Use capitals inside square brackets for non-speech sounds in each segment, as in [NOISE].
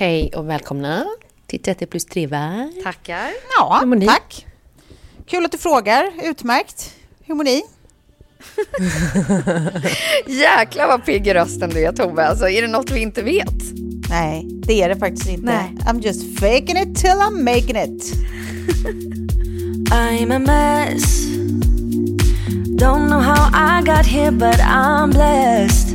Hej och välkomna till 30 plus 3 va? Tackar. Ja, Hur mår ni? tack. Kul att du frågar. Utmärkt. Hur mår ni? [LAUGHS] Jäklar vad pigg i rösten du är Tove. Alltså, är det något vi inte vet? Nej, det är det faktiskt inte. Nej. I'm just faking it till I'm making it. [LAUGHS] I'm a mess. Don't know how I got here, but I'm blessed.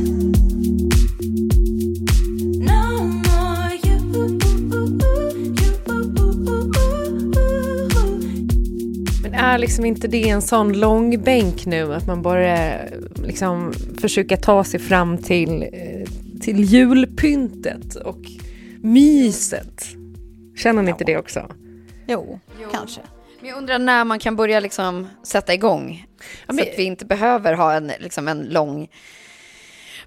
Är liksom inte det en sån lång bänk nu att man bara liksom försöka ta sig fram till, eh, till julpyntet och myset? Känner ni inte det också? Jo, kanske. Men jag undrar när man kan börja liksom sätta igång. Ja, men- Så att vi inte behöver ha en, liksom en lång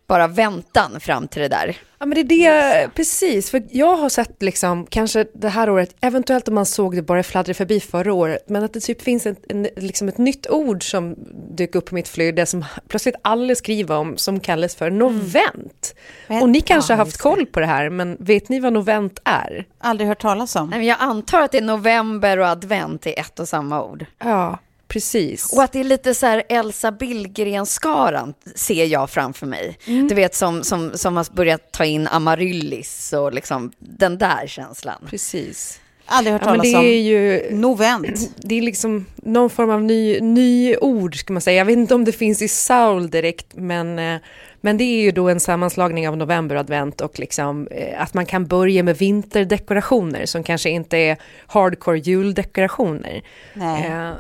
bara väntan fram till det där. Ja men det är det, precis. För jag har sett liksom, kanske det här året, eventuellt om man såg det bara fladdra förbi förra året, men att det typ finns ett, en, liksom ett nytt ord som dök upp på mitt flöde som plötsligt alla skriver om som kallas för novent. Men- Och ni kanske ja, har haft koll på det här, men vet ni vad novent är? Aldrig hört talas om. Nej, men Jag antar att det är november och advent i ett och samma ord. Ja, precis. Och att det är lite så här Elsa Billgren-skaran ser jag framför mig. Mm. Du vet som, som, som har börjat ta in amaryllis och liksom den där känslan. Precis. Aldrig hört Ja, men talas det om. är ju Novent. det är liksom någon form av ny, ny ord, ska man säga. Jag vet inte om det finns i Saul direkt, men, eh, men det är ju då en sammanslagning av november och advent och liksom, eh, att man kan börja med vinterdekorationer som kanske inte är hardcore juldekorationer. Nej. Eh,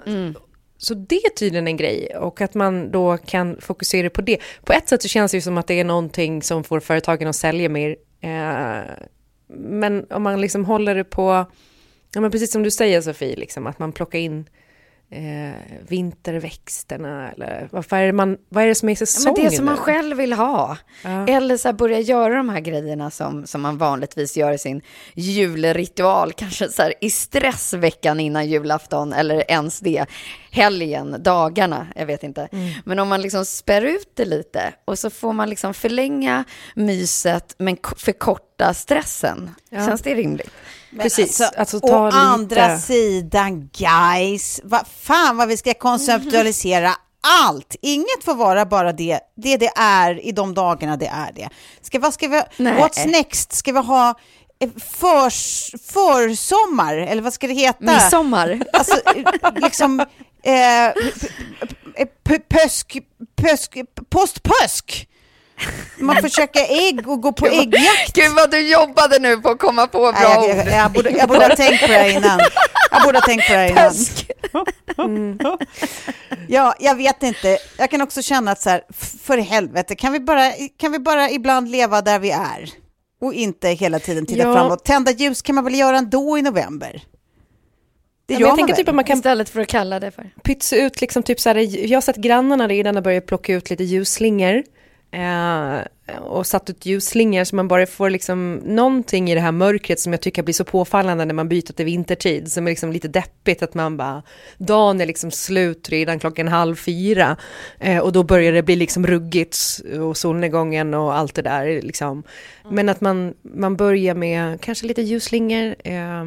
Så det är tydligen en grej och att man då kan fokusera på det. På ett sätt så känns det ju som att det är någonting som får företagen att sälja mer. Eh, Men om man liksom håller det på, ja men precis som du säger Sofie, liksom, att man plockar in eh, vinterväxterna eller vad är det, man, vad är det som är Ja, säsong men det som man själv vill ha. Ja. Eller så här börja göra de här grejerna som, som man vanligtvis gör i sin julritual. Kanske så här i stress veckan innan julafton eller ens det. Helgen, dagarna, jag vet inte. Mm. Men om man liksom spär ut det lite och så får man liksom förlänga myset men förkorta stressen. Ja. Känns det rimligt? Men Precis, alltså, alltså å lite- andra sidan, guys, vad fan vad vi ska konceptualisera allt. Inget får vara bara det, det det är i de dagarna det är det. Ska, vad ska vi, Nej. what's next? Ska vi ha eh, förs, försommar, eller vad ska det heta? Midsommar. Alltså, eh, liksom... Eh, pösk, pösk, postpösk. Man försöker ägg och gå på äggjakt. Gud vad du jobbade nu på att komma på bra Nej, jag, ord. jag, jag, borde, jag borde ha tänkt på det här innan. Jag borde ha tänkt på det här innan. Pösk. Ja, jag vet inte. Jag kan också känna att så här, för helvete, kan vi, bara, kan vi bara ibland leva där vi är? Och inte hela tiden titta Ja. framåt. Tända ljus kan man väl göra ändå i november? Det Ja, gör jag man tänker väl? typ att man kan Istället för att kalla det för. pytsa ut liksom typ så här, jag har sett grannarna redan har börjat plocka ut lite ljusslingor. Eh, och satt ut ljusslingor så man bara får liksom någonting i det här mörkret som jag tycker blir så påfallande när man byter till vintertid som är liksom lite deppigt att man bara dagen är liksom slut redan klockan halv fyra eh, och då börjar det bli liksom ruggigt och solnedgången och allt det där liksom. Men att man, man börjar med kanske lite ljusslingor eh,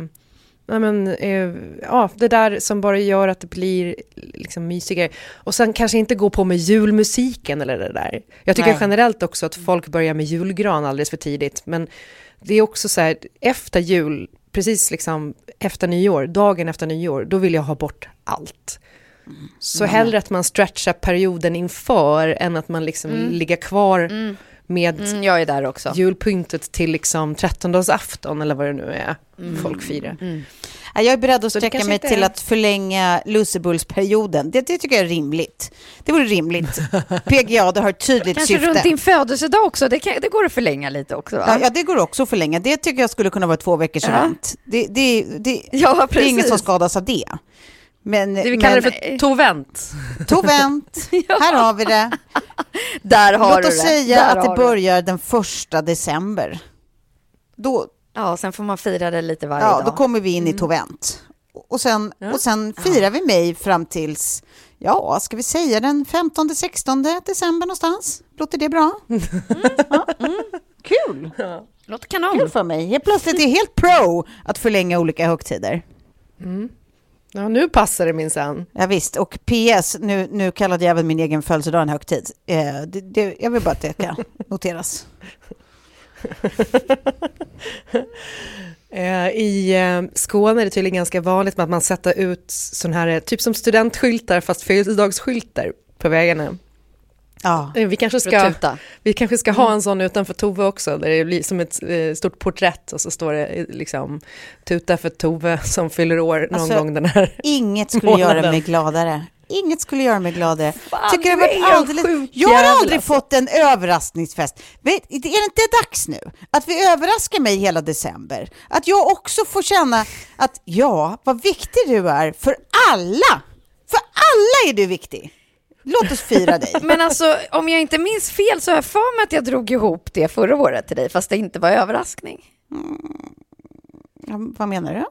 Ja, men, eh, ja, det där som bara gör att det blir liksom mysigare. Och sen kanske inte gå på med julmusiken eller det där. Jag tycker Nej. generellt också att folk börjar med julgran alldeles för tidigt. Men det är också så här, efter jul, precis liksom efter nyår, dagen efter nyår, då vill jag ha bort allt. Så hellre att man stretchar perioden inför än att man liksom ligger kvar med Mm, jag är där också. julpyntet till liksom trettondagsafton eller vad det nu är folk firar. Ja, Jag är beredd att sträcka kanske mig till är- att förlänga lussebulsperioden. Det, det tycker jag är rimligt. Det vore rimligt. [LAUGHS] PGA, det har ett tydligt Kanske syfte. runt din födelsedag också, det, kan, det går att förlänga lite också va? Ja, ja, det går också att förlänga. Det tycker jag skulle kunna vara två veckors Ja. event. Det, det, det, Ja, det är ingen som skadas av det. Men, Det vi kallar men, det för tovent. Tovent, [LAUGHS] här har vi det. Där har Låt oss det. säga Där att det har du börjar den första december. Då, Ja, sen får man fira det lite varje ja, dag. Mm. då kommer vi in i Tovent. Och sen, och sen firar vi mig fram tills, ja, ska vi säga den 15-16 december någonstans? Låter det bra? [LAUGHS] Mm. Ja, mm. Kul! Låter kanon. Kul för mig. Helt plötsligt är helt pro att förlänga olika högtider. Ja, nu passar det minsann. Ja, visst, och PS, nu, nu kallade jag även min egen födelsedag en högtid. Eh, det, det, jag vill bara att det ska [LAUGHS] noteras. [LAUGHS] Eh, I eh, Skåne är det tydligen ganska vanligt med att man sätter ut sån här, eh, typ som studentskyltar fast födelsedagsskyltar på vägarna. Ja. Eh, Vi kanske ska, tuta. vi kanske ska ha en sån utanför Tove också, där det blir som ett eh, stort porträtt och så står det eh, liksom tuta för Tove [LAUGHS] som fyller år någon Alltså, gång den här. Inget skulle Månaden. göra mig gladare. Inget skulle göra mig gladare. Tycker det varit alldeles... Jag har aldrig alltså. fått en överraskningsfest. Vet, är det inte dags nu att vi överraskar mig hela december? Att jag också får känna att ja, vad viktig du är för alla. För alla är du viktig. Låt oss fira dig. [LAUGHS] Men alltså, om jag inte minns fel så har jag för mig att jag drog ihop det förra året till dig, fast det inte var överraskning. Ja, vad menar du?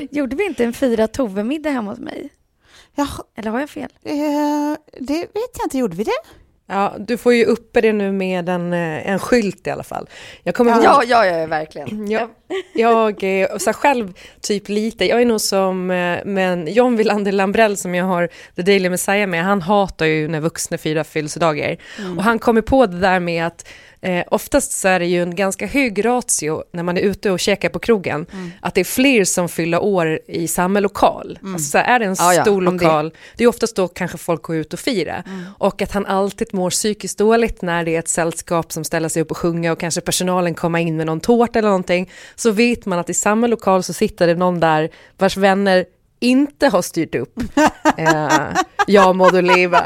[LAUGHS] Gjorde vi inte en fira Tove-middag hemma hos mig? Ja, Eller har jag fel? eh, det vet jag inte, gjorde vi det? Ja, du får ju uppe det nu med en, eh, en skylt i alla fall. Jag kommer ihåg Ja, ja, ja, verkligen. [CLEARS THROAT] Jag, jag är så själv typ lite, jag är nog som, eh, men John Wilander Lambrell som jag har The Daily Messiah med, han hatar ju när vuxna firar födelsedagar. Och han kommer på det där med att eh, oftast så är det ju en ganska hög ratio när man är ute och käkar på krogen, att det är fler som fyller år i samma lokal. Alltså, så är det en Ja, ja, stor det- lokal, det är oftast då kanske folk går ut och firar. Och att han alltid mår psykiskt dåligt när det är ett sällskap som ställer sig upp och sjunger och kanske personalen kommer in med någon tårta eller någonting. Så vet man att i samma lokal så sitter det någon där vars vänner inte har styrt upp eh, Jag må du leva.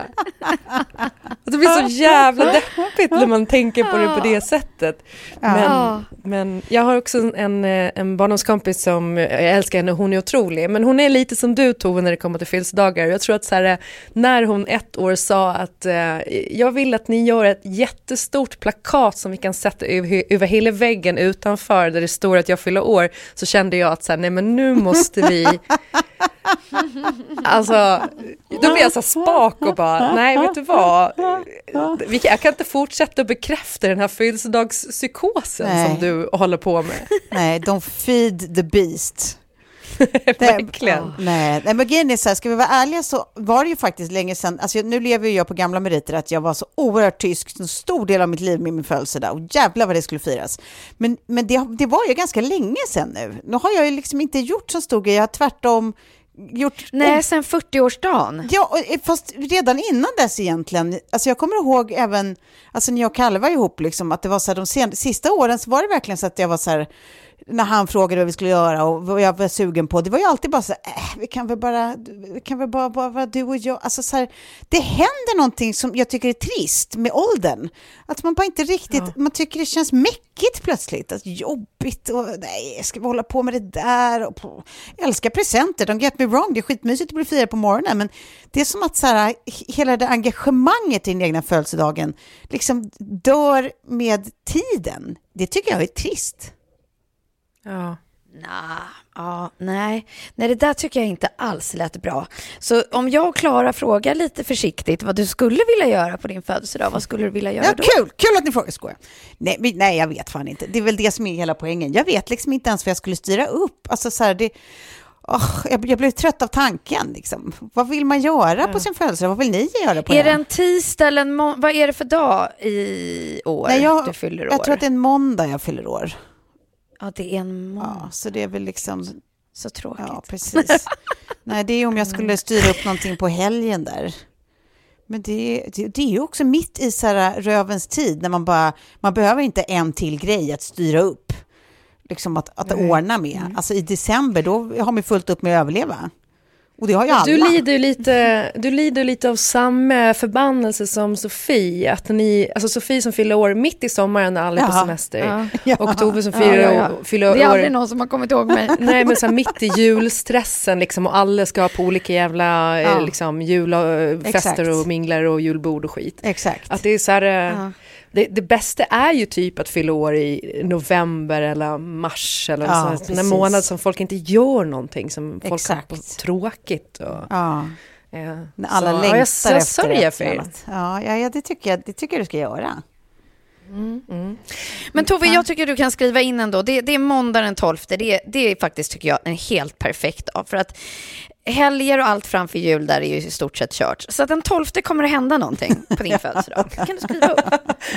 Och det blir så jävla deppigt när man tänker på det på det sättet. Men, men jag har också en, eh, en barndomskompis som, jag älskar henne, hon är otrolig, men hon är lite som du Tove när det kommer till födelsedagar. Jag tror att så här, eh, när hon ett år sa att eh, jag vill att ni gör ett jättestort plakat som vi kan sätta över, över hela väggen utanför där det står att jag fyller år, så kände jag att så här, nej men nu måste vi Alltså, då blir jag så spak och bara, nej vet du vad, jag kan inte fortsätta att bekräfta den här födelsedagspsykosen Nej. som du håller på med. Nej, don't feed the beast. [LAUGHS] Verkligen. Nej, nej, men grejen är så här, ska vi vara ärliga så var det ju faktiskt länge sedan, alltså nu lever ju jag på gamla meriter, att jag var så oerhört tysk en stor del av mitt liv med min födelsedag, och jävlar vad det skulle firas. Men, men det, det var ju ganska länge sedan nu. Nu har jag ju liksom inte gjort så stor grej, jag har tvärtom gjort... Nej, sen 40-årsdagen. Ja, och, eh, fast redan innan dess egentligen. Alltså jag kommer ihåg även, alltså när jag och Kalle var ihop, liksom, att det var så här, de sen, sista åren så var det verkligen så att jag var så här, när han frågade vad vi skulle göra och vad jag var sugen på, det var ju alltid bara så här, äh, vi kan väl bara, vi kan väl bara, bara vara du och jag. Alltså så här, det händer någonting som jag tycker är trist med åldern. Att man bara inte riktigt, ja. man tycker det känns mäckigt plötsligt, att jobbigt och nej, ska vi hålla på med det där? Och, på, jag älskar presenter, don't get me wrong, det är skitmysigt att bli firad på morgonen, men det är som att så här, hela det engagemanget i den egna födelsedagen liksom dör med tiden. Det tycker jag är trist. Ja. Nah, ja, nej. nej, det där tycker jag inte alls lät bra. Så om jag och Klara frågar lite försiktigt vad du skulle vilja göra på din födelsedag, vad skulle du vilja göra ja, då? Kul, kul att ni frågar, skojar. Nej, nej, jag vet fan inte. Det är väl det som är hela poängen. Jag vet liksom inte ens vad jag skulle styra upp. Alltså så här, det... Oh, jag, jag blev trött av tanken. Liksom. Vad vill man göra ja. på sin födelsedag? Vad vill ni göra på Är det en tisdag eller en måndag? Vad är det för dag i år Nej, jag, du fyller år? Jag tror att det är en måndag jag fyller år. Ja, det är en månad. Ja, så det är väl liksom... Så tråkigt. Ja, precis. [LAUGHS] Nej, det är om jag skulle styra upp någonting på helgen där. Men det, det, det är ju också mitt i så här rövens tid, när man bara... Man behöver inte en till grej att styra upp. Liksom att, att ordna med. Mm. Alltså i december, då har man fullt upp med att överleva. Och det har ju alla. Du lider lite, du lider lite av samma förbannelse som Sofie. Att ni, alltså Sofie som fyller år mitt i sommaren när alla är på semester. Ja. Och Tove som fyller, ja, ja, fyller år... Det är aldrig någon som har kommit ihåg mig. [LAUGHS] Nej, men så här, mitt i julstressen liksom, och alla ska på olika jävla liksom, julfester och minglar och julbord och skit. Exakt. Att det är så här det, det, bästa är ju typ att fylla år i november eller mars eller ja, så, en månad som folk inte gör någonting, som folk Exakt. har tråkigt. Och, ja. Ja. När alla så, längtar ja, jag, efter det. För. Ja, ja, ja, det tycker jag det tycker jag du ska göra. Mm, mm. Men Tove, jag tycker du kan skriva in ändå. Det, det är måndag den 12. Det, det är faktiskt, tycker jag, en helt perfekt dag. För att helger och allt framför jul där är ju i stort sett kört. Så att den 12 kommer det hända någonting på din [LAUGHS] födelsedag. kan du skriva upp.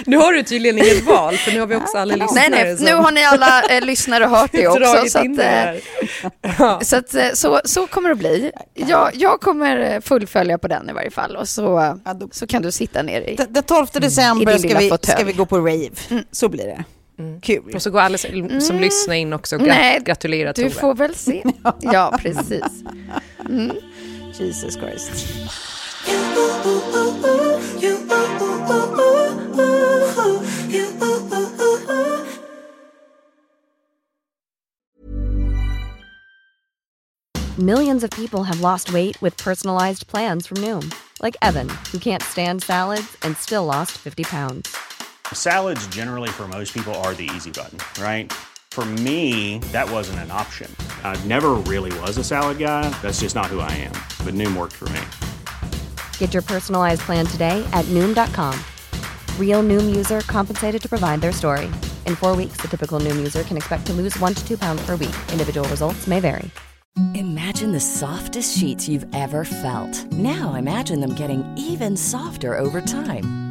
Nu har du tydligen inget val, för nu har vi också alla lyssnare. Nej, nej, som... nu har ni alla eh, lyssnare hört det [LAUGHS] också. Så, att, eh, [LAUGHS] så, att, eh, så, så kommer det bli. Jag, jag kommer eh, fullfölja på den i varje fall. Och så, så kan du sitta ner i Den 12 december ska, vi, ska vi gå på rave. Mm. Så blir det. Mm. Kul. Och så går alla som, mm. lyssnar in också och Nej, gratulerar Tove. Du får väl se. [LAUGHS] ja, precis. Mm. Jesus Christ. Millions of people have lost weight with personalized plans from Noom. Like Evan, who can't stand salads and still lost 50 pounds. Salads generally for most people are the easy button, right? For me, that wasn't an option. I never really was a salad guy. That's just not who I am. But Noom worked for me. Get your personalized plan today at Noom.com. Real Noom user compensated to provide their story. In four weeks, the typical Noom user can expect to lose one to two pounds per week. Individual results may vary. Imagine the softest sheets you've ever felt. Now imagine them getting even softer over time.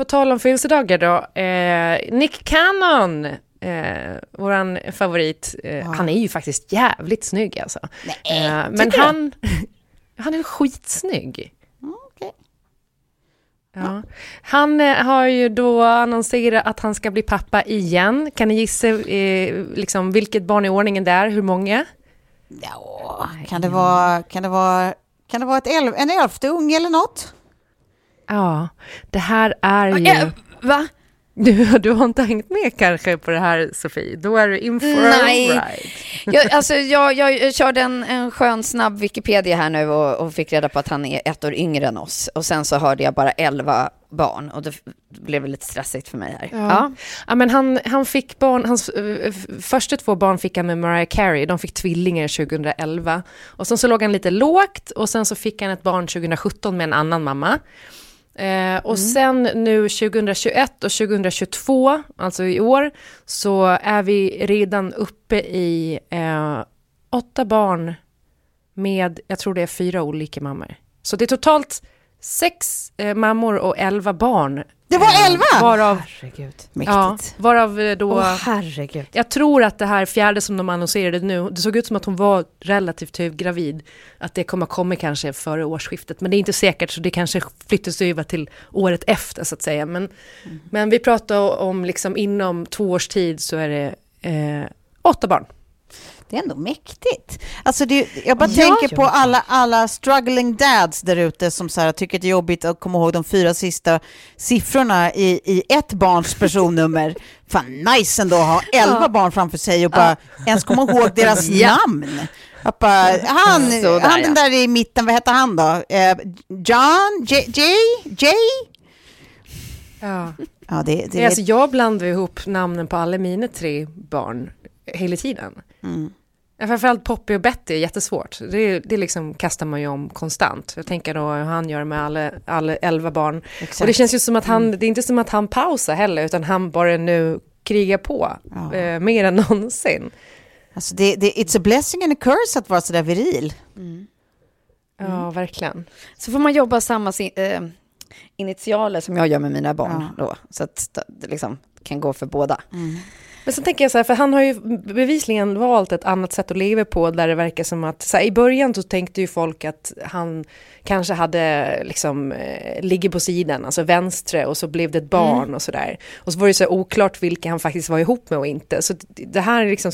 På tal om födelsedagar då, eh, Nick Cannon, eh, våran favorit, eh, wow. han är ju faktiskt jävligt snygg alltså. Nej, eh, men han, [LAUGHS] han är skitsnygg. okay. Ja. Han eh, har ju då annonserat att han ska bli pappa igen. Kan ni gissa eh, liksom, vilket barn i ordningen det är? Hur många? Ja, kan det vara, kan det vara, kan det vara ett elf, en elfte unge eller något? Ja, det här är ju... Va? Du, du har inte hängt med kanske på det här Sofie? Då är du in for Nej. a ride. Jag, alltså, jag, jag körde en, en skön snabb Wikipedia här nu och, och fick reda på att han är ett år yngre än oss. Och sen så hörde jag bara 11 barn och det blev lite stressigt för mig här. Ja. Ja, men han, han fick barn, hans eh, första två barn fick han med Mariah Carey, de fick tvillingar 2011. Och sen så låg han lite lågt och sen så fick han ett barn 2017 med en annan mamma. Eh, och sen nu 2021 och 2022, alltså i år, så är vi redan uppe i eh, åtta barn med, jag tror det är fyra olika mammor. Så det är totalt sex eh, mammor och elva barn. Det var Eh, elva? Varav, Herregud. ja, Mäktigt. varav eh, då... Åh, herregud. Jag tror att det här fjärde som de annonserade nu, det såg ut som att hon var relativt höggravid. Att det kommer komma kanske före årsskiftet, men det är inte säkert så det kanske flyttas över till året efter så att säga. Men, men vi pratar om liksom inom två års tid så är det eh, åtta barn. Det är ändå mäktigt. Alltså det, jag bara Ja. tänker på alla, alla struggling dads där ute som så här, tycker att det är jobbigt att komma ihåg de fyra sista siffrorna i, i ett barns personnummer. [LAUGHS] Fan nice ändå att ha elva barn framför sig och bara ens komma ihåg deras [LAUGHS] Ja. namn. Bara, han, Sådär, han ja. den där i mitten, vad heter han då? Eh, John? J? J? J? Ja. Ja, det, Det, alltså, jag blandar ihop namnen på alla mina tre barn hela tiden. Mm. Ja, Framförallt Poppy och Betty är jättesvårt. Det, det liksom kastar man ju om konstant. Jag tänker då hur han gör med alla, alla elva barn. Exakt. Och det känns ju som att han, det är inte som att han pausar heller, utan han bara nu krigar på Ja. eh, mer än [LAUGHS] någonsin. Alltså det, det, it's a blessing and a curse att vara sådär viril. Ja, verkligen. Så får man jobba samma si- eh, initialer som jag gör med mina barn Ja. då. Så att det liksom kan gå för båda. Men så tänker jag så här, för han har ju bevisligen valt ett annat sätt att leva på där det verkar som att, så här, i början så tänkte ju folk att han kanske hade liksom, eh, ligger på sidan, alltså vänstre och så blev det ett barn och sådär. Och så var det så oklart vilka han faktiskt var ihop med och inte. Så det- här är liksom,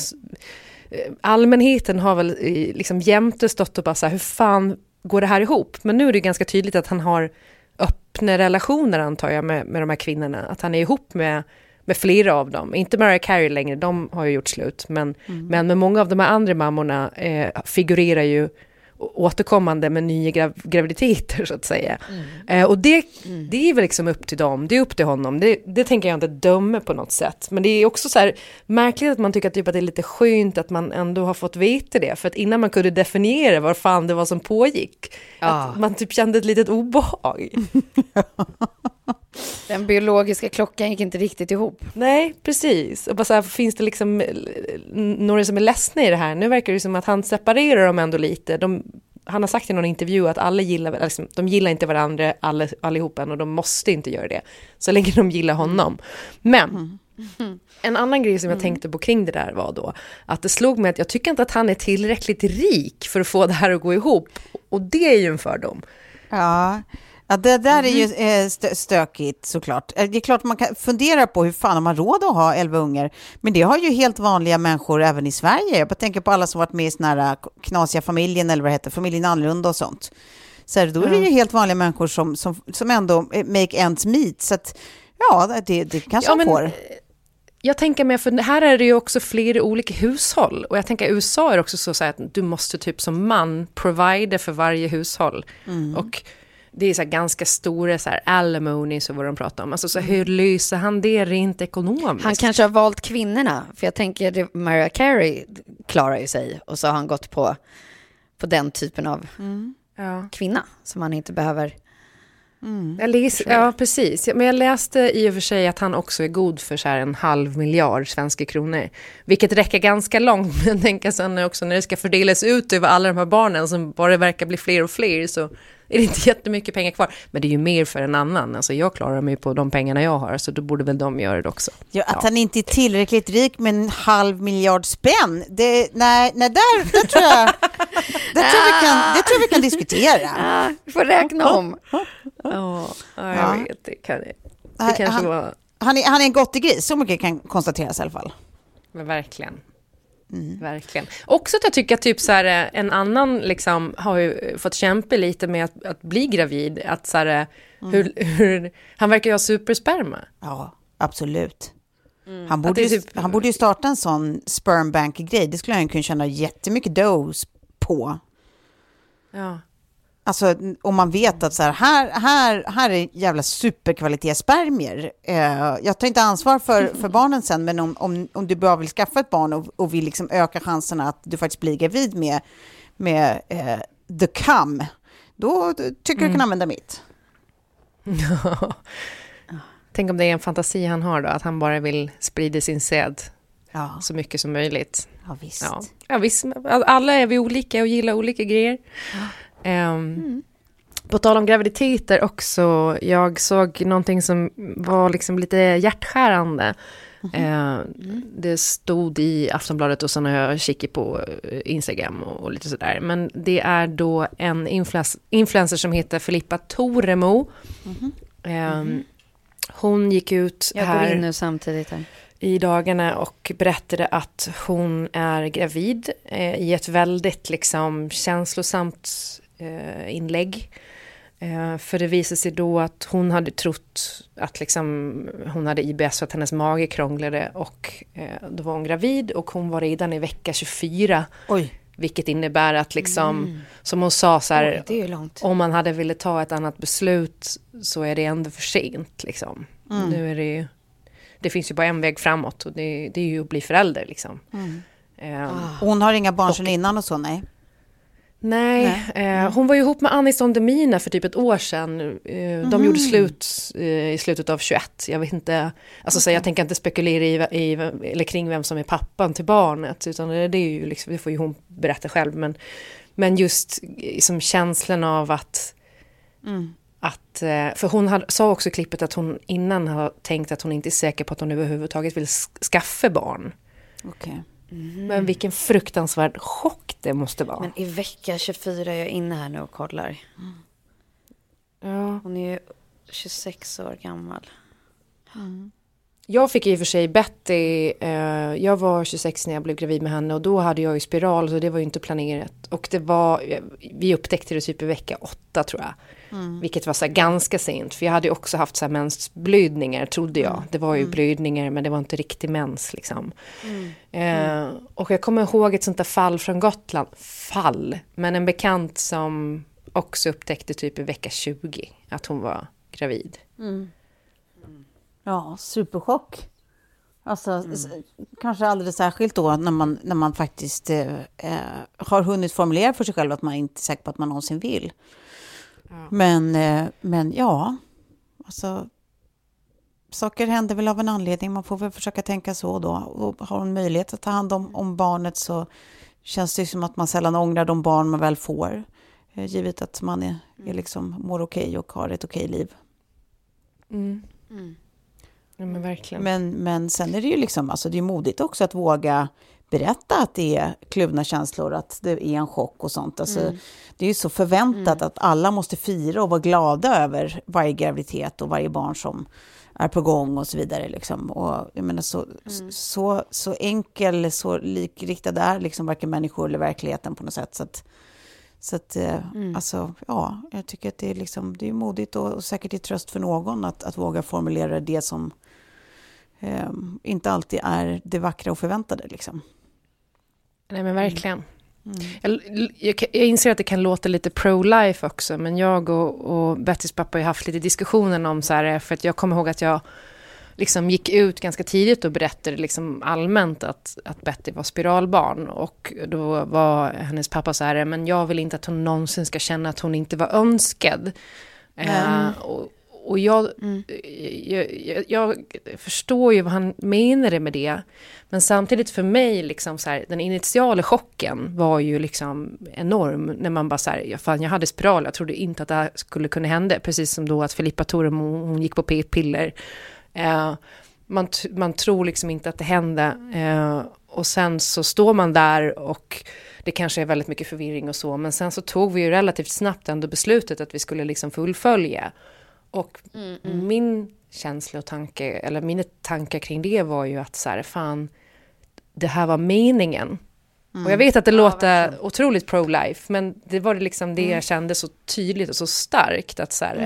eh, allmänheten har väl eh, liksom jämte stått och bara så här, hur fan går det här ihop? Men nu är det ganska tydligt att han har öppna relationer antar jag med, med de här kvinnorna, att han är ihop med med flera av dem, inte Mariah Carey längre, de har ju gjort slut, men, men med många av de här andra mammorna eh, figurerar ju återkommande med nya grav graviditeter så att säga. Eh, och det, det är väl liksom upp till dem, det är upp till honom, det, det tänker jag inte döma på något sätt. Men det är också så här märkligt att man tycker typ att det är lite skönt att man ändå har fått veta det, för att innan man kunde definiera vad fan det var som pågick, att man typ kände ett litet obehag. [LAUGHS] [LAUGHS] Den biologiska klockan gick inte riktigt ihop. Nej, precis. Och bara så här, finns det liksom några som är ledsna i det här? Nu verkar det som att han separerar dem ändå lite. De, han har sagt i någon intervju att alla gillar, liksom, de gillar inte varandra alla, allihopa och de måste inte göra det. Så länge de gillar honom. Men en annan grej som jag tänkte på kring det där var då att det slog mig att jag tycker inte att han är tillräckligt rik för att få det här att gå ihop. Och det är ju en fördom. Ja. Ja, det där är ju eh, stö- stökigt såklart. Eh, Det är klart man kan fundera på hur fan har man råd att ha elva ungar. Men det har ju helt vanliga människor även i Sverige. Jag bara tänker på alla som varit med i såna här eh, knasiga familjen eller vad det heter, familjen Annorlunda och sånt. Så här, då är det ju helt vanliga människor som, som, som ändå eh, make ends meet. Så att, ja, det, det kanske Ja, men, får. Jag tänker med, för här är det ju också flera olika hushåll. Och jag tänker USA är också så, så att du måste typ som man provida för varje hushåll. Och det är så här ganska stora så här alimonies och vad de pratar om. Alltså så hur löser han det rent ekonomiskt? Han kanske har valt kvinnorna, för jag tänker det, Mariah Carey klarar ju sig och så har han gått på, på den typen av ja. kvinna som han inte behöver. Jag läs, ja, precis. Men jag läste i och för sig att han också är god för så här en halv miljard svenska kronor. Vilket räcker ganska långt, [LAUGHS] men jag tänker sen också när det ska fördelas ut över alla de här barnen som bara verkar bli fler och fler så är det inte jättemycket pengar kvar. Men det är ju mer för en annan. Alltså jag klarar mig på de pengarna jag har, så då borde väl de göra det också. Ja, att han inte är tillräckligt rik med en halv miljard spänn, det, nej, nej där, där tror jag, det tror, vi kan, det tror vi kan diskutera. [LAUGHS] Ah, vi får räkna om. Ja, jag Ja. vet. Det, kan, det kanske han- var... Han är, han är en gris, så mycket kan konstateras i alla fall. Men verkligen. Mm. Verkligen. Också att jag tycker att typ så här, eh, en annan liksom har ju fått kämpa lite med att, att bli gravid. Att så här, eh, Mm. hur, hur, han verkar ju ha supersperma. Ja. absolut. Han, Att borde ju, typ- han borde ju starta en sån sperm bank-grej. Det skulle han kunna tjäna jättemycket dos på. Ja. Alltså om man vet att så här, här, här, här är jävla superkvalitetsspermier. Eh, jag tar inte ansvar för, för barnen sen, men om, om, om du bara vill skaffa ett barn och, och vill liksom öka chanserna att du faktiskt blir gravid med, med eh, the cum, då tycker jag du kan använda mitt. [LAUGHS] Tänk om det är en fantasi han har då, att han bara vill sprida sin säd Ja, så mycket som möjligt. ja visst. Ja, ja visst. Alla är vi olika och gillar olika grejer. Ehm, På tal om graviditeter också, jag såg någonting som var liksom lite hjärtskärande. Eh, Det stod i Aftonbladet och sen har jag kikat på eh, Instagram och, och lite sådär. Men det är då en influens- influencer som heter Filippa Toremo. Ehm, Hon gick ut Jag här går in nu samtidigt här. i dagarna och berättade att hon är gravid eh, i ett väldigt liksom känslosamt inlägg. Eh, för det visade sig då att hon hade trott att liksom, hon hade IBS för att hennes mage krånglade och eh, då var hon gravid och hon var redan i vecka 24. Oj, Vilket innebär att liksom, som hon sa så här, Oj, om man hade velat ta ett annat beslut så är det ändå för sent. Liksom. Nu är det ju, det finns ju bara en väg framåt och det, det är ju att bli förälder. Liksom. Ehm, hon har inga barn sedan innan och så, nej. Nej, Eh, hon var ju ihop med Anis Don Demina för typ ett år sedan. Eh, De gjorde slut eh, i slutet av 21. Jag vet inte, alltså så jag tänker inte spekulera i, i, eller kring vem som är pappan till barnet, utan det, det är ju liksom, det får ju hon berätta själv. Men, men just eh, som känslan av att Att, eh, för hon hade, sa också i klippet att hon innan har tänkt att hon inte är säker på att hon överhuvudtaget vill sk- skaffa barn. Okej. Men vilken fruktansvärd chock det måste vara. Men i vecka 24 är jag inne här nu och kollar. ja. Hon är ju 26 år gammal. Jag fick i och för sig Betty, eh, jag var 26 när jag blev gravid med henne och då hade jag ju spiral så det var ju inte planerat. Och det var, vi upptäckte det typ i vecka åtta tror jag. Vilket var så här ganska sent för jag hade ju också haft så här mensblödningar trodde jag. Det var ju blödningar men det var inte riktig mens liksom. Eh, och jag kommer ihåg ett sånt där fall från Gotland, fall, men en bekant som också upptäckte typ i vecka 20 att hon var gravid. Ja, superchock. Alltså, s- kanske alldeles särskilt då när man, när man faktiskt eh, eh, har hunnit formulera för sig själv att man inte är säker på att man någonsin vill. Men, eh, men ja, alltså saker händer väl av en anledning. Man får väl försöka tänka så då. Och har hon möjlighet att ta hand om, om barnet så känns det som att man sällan ångrar de barn man väl får. Eh, givet att man är, är liksom, mår okej och har ett okej liv. Ja, men verkligen. Men, men sen är det ju liksom, alltså det är modigt också att våga berätta att det är kluvna känslor, att det är en chock och sånt. Alltså, Det är ju så förväntat att alla måste fira och vara glada över varje graviditet och varje barn som är på gång och så vidare. Liksom. Och jag menar, så, så, så enkel, så likriktad är liksom varken människor eller verkligheten på något sätt. Så att, så att, eh, alltså, ja, jag tycker att det är, liksom, det är modigt och, och säkert till tröst för någon att, att våga formulera det som eh, inte alltid är det vackra och förväntade. Liksom. Nej men verkligen. Jag, jag, kan- jag inser att det kan låta lite pro-life också, men jag och, och Bettys pappa har haft lite diskussioner om så här, för att jag kommer ihåg att jag liksom gick ut ganska tidigt och berättade liksom allmänt att, att Betty var spiralbarn. Och då var hennes pappa så här, men jag vill inte att hon någonsin ska känna att hon inte var önskad. Eh, och, och jag, jag, jag, jag förstår ju vad han menade med det. Men samtidigt för mig, liksom så här, den initiala chocken var ju liksom enorm. När man bara så här, ja, fan jag hade spiral, jag trodde inte att det här skulle kunna hända. Precis som då att Filippa Toremo, hon gick på p-piller. Eh, man, man tror liksom inte att det hände. Eh, och sen så står man där och det kanske är väldigt mycket förvirring och så. Men sen så tog vi ju relativt snabbt ändå beslutet att vi skulle liksom fullfölja. Och min känsla och tanke, eller mina tankar kring det var ju att så här, fan, det här var meningen. Och jag vet att det låter otroligt pro-life, men det var det liksom det jag kände så tydligt och så starkt att så här,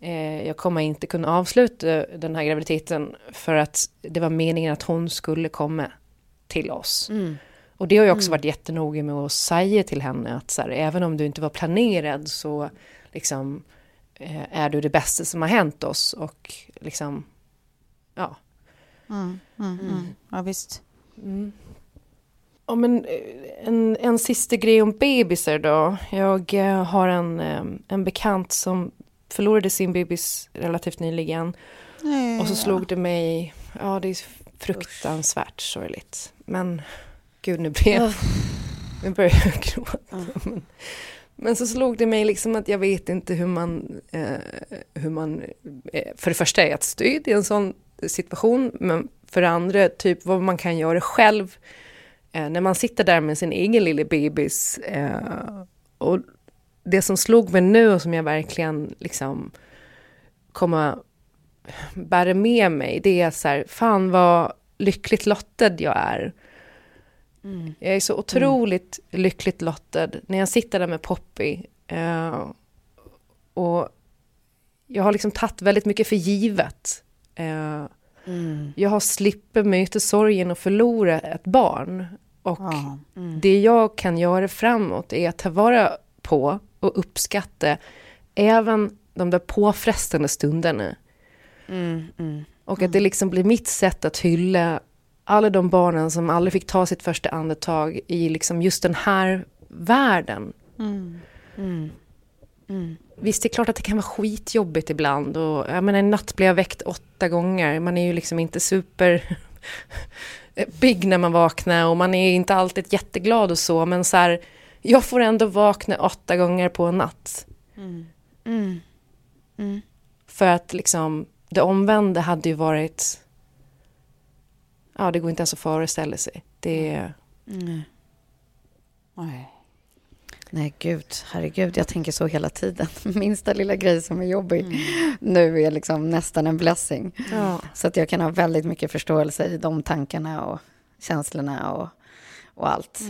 Eh, jag kommer inte kunna avsluta den här graviditeten för att det var meningen att hon skulle komma till oss. Och det har jag också varit jättenoga med att säga till henne att så här, även om du inte var planerad så liksom eh, är du det bästa som har hänt oss och liksom ja. Ja, visst. Ja, men eh, en, en sista grej om bebisar då. Jag eh, har en, eh, en bekant som förlorade sin bebis relativt nyligen. Nej, Och så slog det mig, ja det är fruktansvärt sorgligt. Men gud nu blir jag, nu börjar jag gråta. Men, men så slog det mig liksom att jag vet inte hur man, eh, hur man eh, för det första är ett stöd i en sån situation, men för det andra typ vad man kan göra själv eh, när man sitter där med sin egen lille bebis. Eh, och det som slog mig nu och som jag verkligen liksom kommer bära med mig, det är så här, fan vad lyckligt lottad jag är. Jag är så otroligt lyckligt lottad när jag sitter där med Poppy. Eh, och jag har liksom tagit väldigt mycket för givet. Eh, Jag har slippt möta sorgen och förlora ett barn. Och Ja. det jag kan göra framåt är att ta vara på och uppskatta även de där påfrestande stunderna. Och att det liksom blir mitt sätt att hylla alla de barnen som aldrig fick ta sitt första andetag i liksom just den här världen. Visst, det är klart att det kan vara skitjobbigt ibland. Och, jag menar, en natt blev jag väckt åtta gånger. Man är ju liksom inte super [LAUGHS] big när man vaknar och man är inte alltid jätteglad och så. Men så här, jag får ändå vakna åtta gånger på en natt. För att liksom, det omvända hade ju varit... Ja, det går inte ens att föreställa sig. Det är... Nej. Nej, gud, herregud, jag tänker så hela tiden. [LAUGHS] Minsta lilla grej som är jobbig nu är liksom nästan en blessing. Ja. Så att jag kan ha väldigt mycket förståelse i de tankarna och känslorna och, och allt.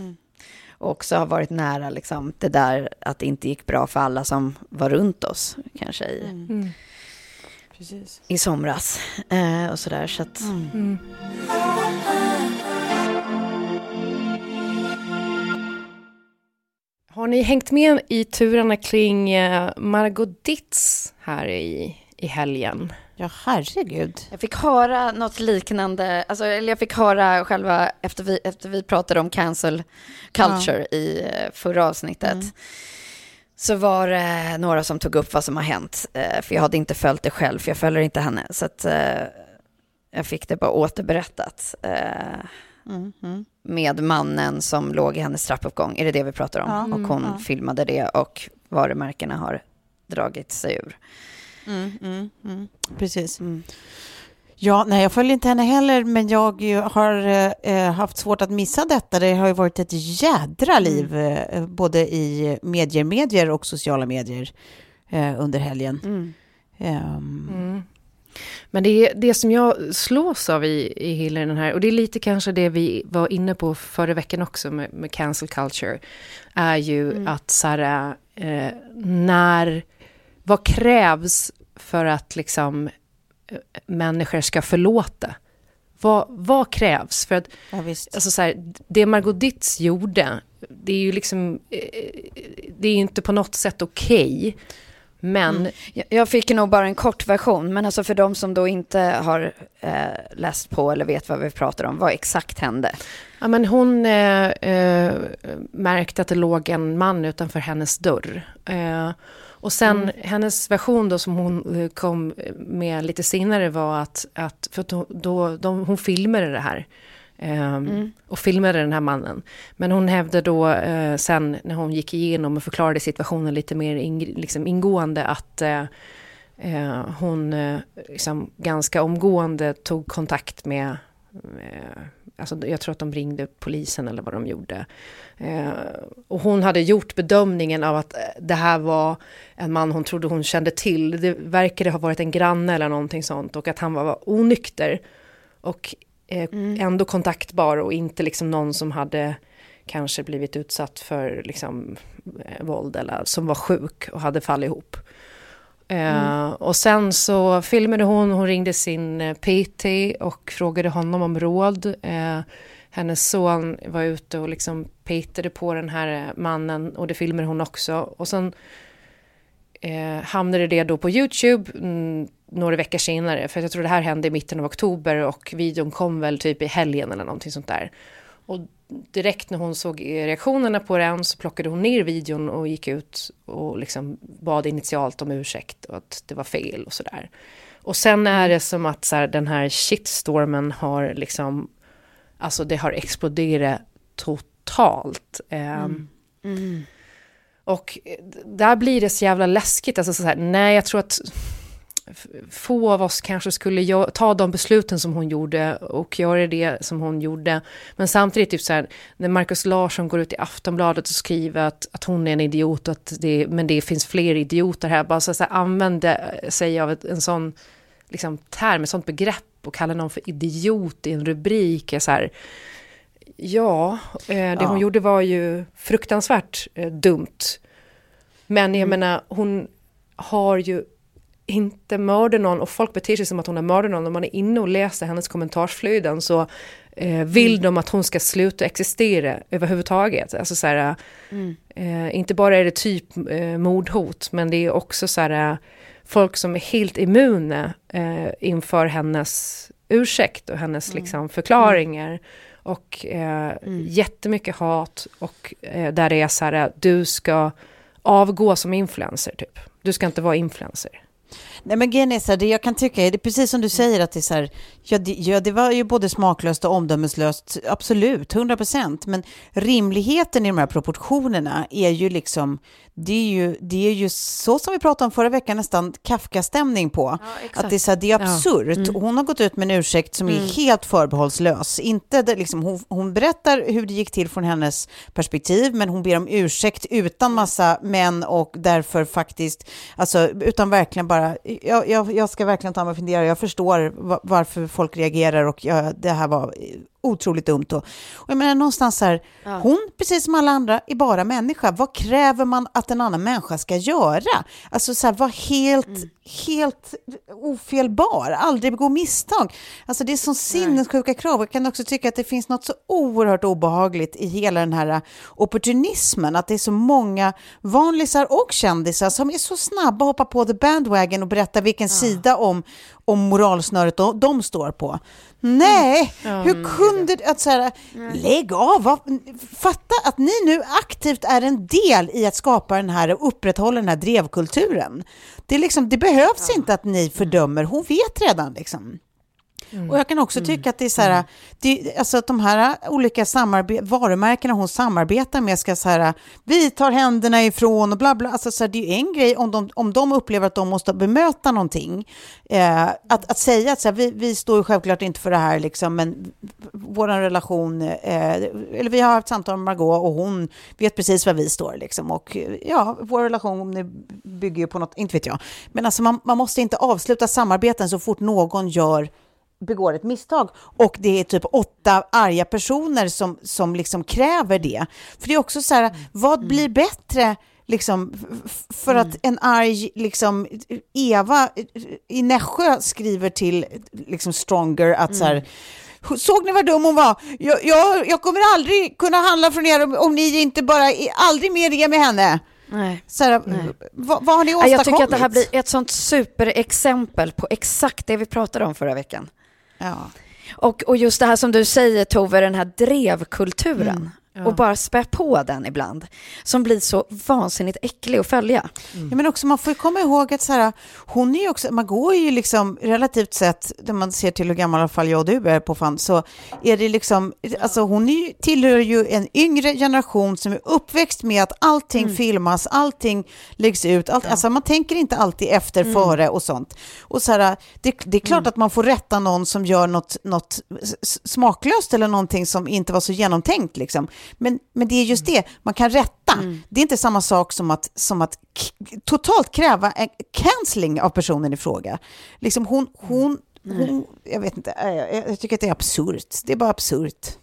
Och också ha varit nära liksom, det där att det inte gick bra för alla som var runt oss, kanske i, Precis. i somras. Eh, och sådär, så att... Har ni hängt med i turerna kring eh, Margot Ditz här i, i helgen? Ja, herregud. Jag fick höra något liknande, alltså, eller jag fick höra själva, efter vi, efter vi pratade om cancel culture i eh, förra avsnittet, så var det några som tog upp vad som har hänt, eh, för jag hade inte följt det själv, för jag följer inte henne, så att eh, jag fick det bara återberättat. eh, Med mannen som låg i hennes trappuppgång, är det det vi pratar om? och hon filmade det och varumärkena har dragit sig ur. Precis. Ja, nej, jag följer inte henne heller, men jag har eh, haft svårt att missa detta. Det har ju varit ett jädra liv, eh, både i medier, medier och sociala medier eh, under helgen. Ehm, Men det, det som jag slås av i, i hela den här, och det är lite kanske det vi var inne på förra veckan också med, med cancel culture, är ju att så här, eh, när, vad krävs för att liksom människor ska förlåta? Vad, vad krävs? För att ja. Alltså så här, det Margot Ditz gjorde, det är ju liksom, eh, det är inte på något sätt okej. men Jag- Jag fick nog bara en kort version, men alltså för de som då inte har eh, läst på eller vet vad vi pratar om, vad exakt hände? Ja, men hon eh, eh, märkte att det låg en man utanför hennes dörr. Eh, och sen hennes version då som hon eh, kom med lite senare var att, att för att då, då, de, hon filmade det här. Eh, Och filmade den här mannen. Men hon hävdade då eh, sen när hon gick igenom och förklarade situationen lite mer ing, liksom ingående att eh, eh, hon eh, liksom ganska omgående tog kontakt med eh, Alltså, jag tror att de ringde polisen eller vad de gjorde. Eh, och hon hade gjort bedömningen av att eh, det här var en man hon trodde hon kände till. Det verkade ha varit en granne eller någonting sånt och att han var, onykter. Och eh, ändå kontaktbar och inte liksom någon som hade kanske blivit utsatt för liksom, eh, våld eller som var sjuk och hade fallit ihop. Eh, och sen så filmade hon, hon ringde sin eh, PT och frågade honom om råd. Eh, hennes son var ute och liksom petade på den här mannen och det filmade hon också. Och sen hamnade det då på YouTube mm, några veckor senare, för jag tror det här hände i mitten av oktober och videon kom väl typ i helgen eller någonting sånt där. Och direkt när hon såg reaktionerna på den så plockade hon ner videon och gick ut och liksom bad initialt om ursäkt och att det var fel och sådär. Och sen är det som att så här, den här shitstormen har liksom, alltså det har exploderat totalt. Mm. Mm. Och där blir det så jävla läskigt, alltså så här, nej jag tror att få av oss kanske skulle ta de besluten som hon gjorde och göra det som hon gjorde. Men samtidigt, typ så här, när Markus Larsson går ut i Aftonbladet och skriver att, att hon är en idiot, och att det, men det finns fler idioter här, bara så, så här, använde sig av ett, en sån liksom, term, ett sånt begrepp och kalla någon för idiot i en rubrik. Är så här, ja, eh, det ja. hon gjorde var ju fruktansvärt eh, dumt. Men jag mm. menar, hon har ju inte mörda någon och folk beter sig som att hon har mördat någon. Om man är inne och läser hennes kommentarsflöden så eh, vill mm. de att hon ska sluta existera överhuvudtaget. Alltså så här, mm. eh, inte bara är det typ eh, mordhot men det är också så här, folk som är helt immuna eh, inför hennes ursäkt och hennes mm. liksom, förklaringar. Och eh, mm. jättemycket hat och eh, där det är så här, du ska avgå som influencer typ. Du ska inte vara influencer. Nej men grejen är så här, det jag kan tycka är, det är precis som du säger att det är så här, ja det, ja det var ju både smaklöst och omdömeslöst, absolut, 100 procent, men rimligheten i de här proportionerna är ju liksom, det är ju, det är ju så som vi pratade om förra veckan, nästan Kafka-stämning på. Ja, att det är, så här, det är absurt. Ja. Mm. Hon har gått ut med en ursäkt som mm. är helt förbehållslös. Inte det, liksom, hon, hon, berättar hur det gick till från hennes perspektiv, men hon ber om ursäkt utan massa män och därför faktiskt, alltså utan verkligen bara, jag, jag, jag ska verkligen ta mig och fundera, jag förstår varför folk reagerar och jag, det här var otroligt dumt. Och, och jag menar någonstans här, ja. hon, precis som alla andra, är bara människa. Vad kräver man att en annan människa ska göra? Alltså så här, var helt, mm. helt ofelbar, aldrig begå misstag. Alltså det är som sinnessjuka krav. Jag kan också tycka att det finns något så oerhört obehagligt i hela den här opportunismen, att det är så många vanlisar och kändisar som är så snabba att hoppa på the bandwagon och berätta vilken ja. sida om, om moralsnöret de, de står på. Nej, mm. hur kunde du... Att så här, lägg av! fatta att ni nu aktivt är en del i att skapa den här och upprätthålla den här drevkulturen. Det, är liksom, det behövs ja. inte att ni fördömer, hon vet redan. Liksom. Mm. Och jag kan också tycka att det är så här, mm. det, alltså att de här olika varumärkena hon samarbetar med ska så här, vi tar händerna ifrån och bla bla, alltså så här, det är ju en grej om de, om de upplever att de måste bemöta någonting, eh, att, att säga att så här, vi, vi står ju självklart inte för det här liksom, men vår relation, eh, eller vi har haft samtal med Margot och hon vet precis var vi står liksom, och ja, vår relation bygger ju på något, inte vet jag, men alltså man, man måste inte avsluta samarbeten så fort någon gör begår ett misstag och det är typ åtta arga personer som, som liksom kräver det. För det är också så här, mm. vad mm. blir bättre liksom, för att mm. en arg liksom, Eva i Nässjö skriver till liksom, Stronger att så här, Såg ni vad dum hon var? Jag, jag, jag, kommer aldrig kunna handla från er om, om ni inte bara, aldrig mer är med henne. Nej. Här, Nej. Vad, vad, har ni åstadkommit? Jag tycker att det här blir ett sånt superexempel på exakt det vi pratade om förra veckan. Ja. Och, och just det här som du säger Tove, den här drevkulturen. Mm. Ja. och bara spä på den ibland, som blir så vansinnigt äcklig att följa. Mm. Ja, men också, man får ju komma ihåg att så här, hon är ju också, man går ju liksom relativt sett, när man ser till hur gammal i alla fall jag och du är på fan, så är det liksom, alltså hon är ju, tillhör ju en yngre generation som är uppväxt med att allting mm. filmas, allting läggs ut, allt, ja. alltså man tänker inte alltid efter, mm. före och sånt. Och så här, det, det är klart mm. att man får rätta någon som gör något, något smaklöst eller någonting som inte var så genomtänkt liksom. Men, men det är just det, man kan rätta. Mm. Det är inte samma sak som att, som att totalt kräva en cancelling av personen i fråga. Liksom hon, hon, hon jag vet inte, jag, jag tycker att det är absurt. Det är bara absurt.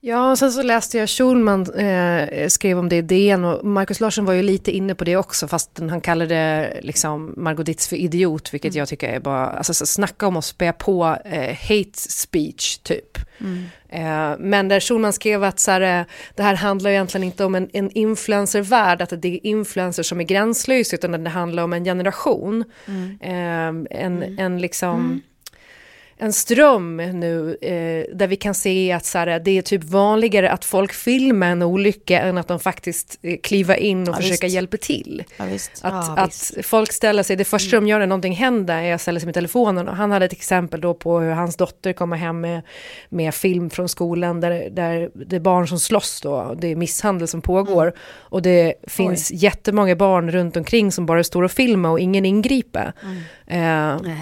Ja, och sen så läste jag Schulman eh, skrev om det i DN och Markus Larsson var ju lite inne på det också fast han kallade liksom Margot Ditz för idiot vilket mm. jag tycker är bara, alltså så snacka om att spä på eh, hate speech typ. Mm. Eh, men där Schulman skrev att så här, eh, det här handlar egentligen inte om en, en influencervärld, att det är influencers som är gränslösa utan det handlar om en generation. Mm. Eh, en, mm. en liksom mm en ström nu eh, där vi kan se att så här, det är typ vanligare att folk filmar en olycka än att de faktiskt eh, kliver in och ja, försöker hjälpa till. Ja, att, ja, att folk ställer sig, det första mm. de gör när någonting händer är att ställa sig med telefonen och han hade ett exempel då på hur hans dotter kommer hem med, med film från skolan där, där det är barn som slåss då, det är misshandel som pågår mm. och det finns Oj. jättemånga barn runt omkring som bara står och filmar och ingen ingriper. Mm. Eh,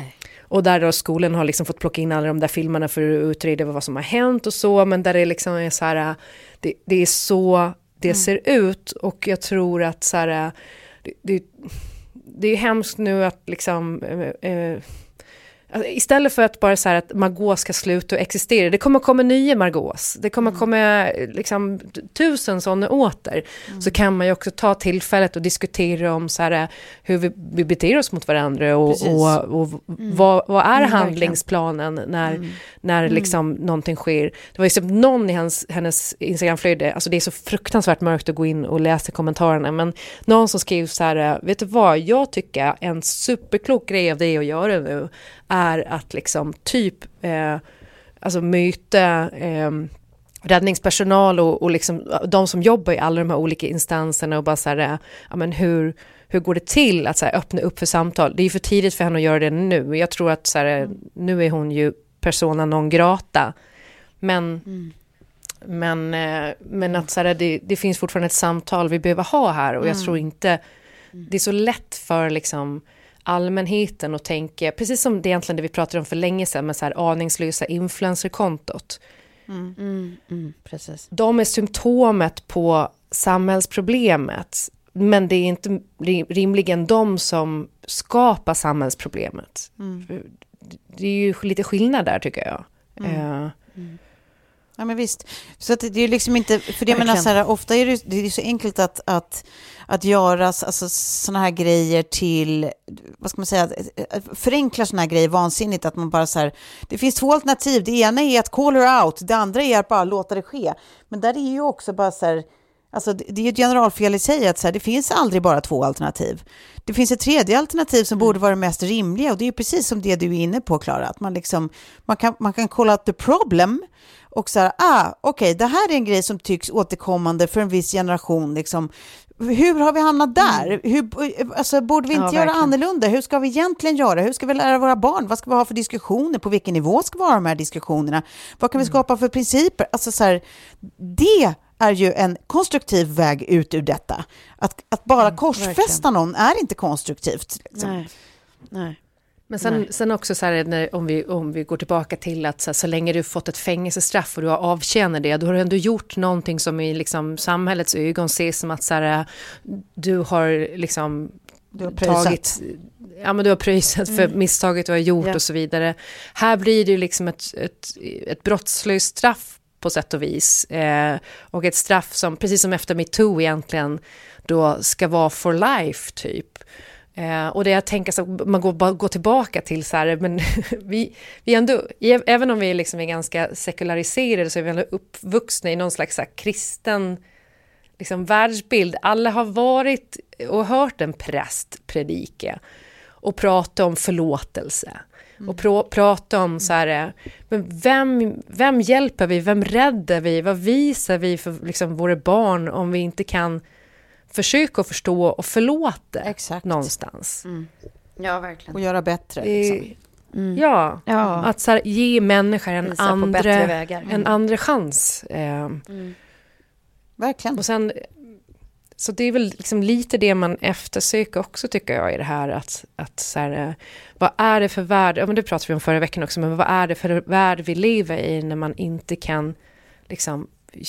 och där då skolan har liksom fått plocka in alla de där filmerna för att utreda vad som har hänt och så, men där det liksom är så här, det, det är så det mm. ser ut och jag tror att så här, det, det, det är hemskt nu att liksom eh, eh Alltså, istället för att bara säga att Margot ska sluta existera, det kommer komma nya Margaux, det kommer mm. komma liksom, tusen sådana åter, mm. så kan man ju också ta tillfället och diskutera om så här, hur vi, vi beter oss mot varandra och, och, och mm. vad, vad, är mm, handlingsplanen när, mm. när liksom någonting sker. Det var ju som någon i hans, hennes Instagramflöde, alltså det är så fruktansvärt mörkt att gå in och läsa kommentarerna, men någon som skrev så här, vet du vad, jag tycker en superklok grej av det att göra nu är att liksom typ eh, alltså möta eh, räddningspersonal och, och liksom de som jobbar i alla de här olika instanserna och bara så här, ja men hur, hur går det till att så här, öppna upp för samtal? Det är ju för tidigt för henne att göra det nu. Jag tror att så här, nu är hon ju persona non grata. Men, mm. men, eh, men att så här, det, det, finns fortfarande ett samtal vi behöver ha här och jag mm. tror inte, mm. det är så lätt för liksom allmänheten och tänker, precis som det egentligen det vi pratade om för länge sedan med så här aningslösa influencerkontot. Mm. Mm, mm, precis. De är symptomet på samhällsproblemet, men det är inte rimligen de som skapar samhällsproblemet. Mm. Det är ju lite skillnad där tycker jag. Uh, Ja men visst. Så att det är liksom inte, för det jag menar så här, ofta är det, det är så enkelt att, att, att göra alltså, sådana här grejer till, vad ska man säga, förenkla sådana här grejer vansinnigt, att man bara så här, det finns två alternativ, det ena är att call her out, det andra är att bara låta det ske. Men där är ju också bara så här, Alltså, det är ju ett generalfel i sig att så här, det finns aldrig bara två alternativ. Det finns ett tredje alternativ som borde vara det mest rimliga och det är precis som det du är inne på, Klara. Att man, liksom, man, kan, man kan kolla out the problem och så här, ah, okej, okay, det här är en grej som tycks återkommande för en viss generation. Liksom. Hur har vi hamnat där? Mm. Hur, alltså, borde vi inte ja, göra verkligen. annorlunda? Hur ska vi egentligen göra? Hur ska vi lära våra barn? Vad ska vi ha för diskussioner? På vilken nivå ska vi ha de här diskussionerna? Vad kan vi mm. skapa för principer? Alltså, så här, det är ju en konstruktiv väg ut ur detta. Att, att bara mm, korsfästa någon är inte konstruktivt. Liksom. Nej. Nej. Men sen, sen också så här, när, om, vi, om vi går tillbaka till att så, så länge du fått ett fängelsestraff och du har avtjänat det, då har du ändå gjort någonting som i liksom, samhällets ögon ses som att så här, du har liksom du har tagit, ja men du har pröjsat för mm. misstaget du har gjort ja. och så vidare. Här blir det liksom ett, ett, ett brottslöst straff på sätt och vis. Eh, och ett straff som, precis som efter metoo egentligen, då ska vara for life typ. Eh, och det jag tänker så man går, bara går tillbaka till så här, men [LAUGHS] vi, vi ändå, även om vi liksom är ganska sekulariserade så är vi ändå uppvuxna i någon slags här, kristen liksom, världsbild. Alla har varit och hört en präst predika och prata om förlåtelse. Mm. Och pr prata om så här, men vem, vem hjälper vi, vem räddar vi, vad visar vi för liksom, våra barn om vi inte kan försök att förstå och förlåta Exakt. någonstans. Mm. Ja, verkligen. Och göra bättre. Liksom. Mm. Ja, ja, att så här, ge människor en, andra, mm. en andra chans. Eh, mm. Verkligen. Och sen, så det är väl liksom lite det man eftersöker också tycker jag i det här att, att så här, eh, vad är det för värld, ja men det pratade vi om förra veckan också, men vad är det för värld vi lever i när man inte kan liksom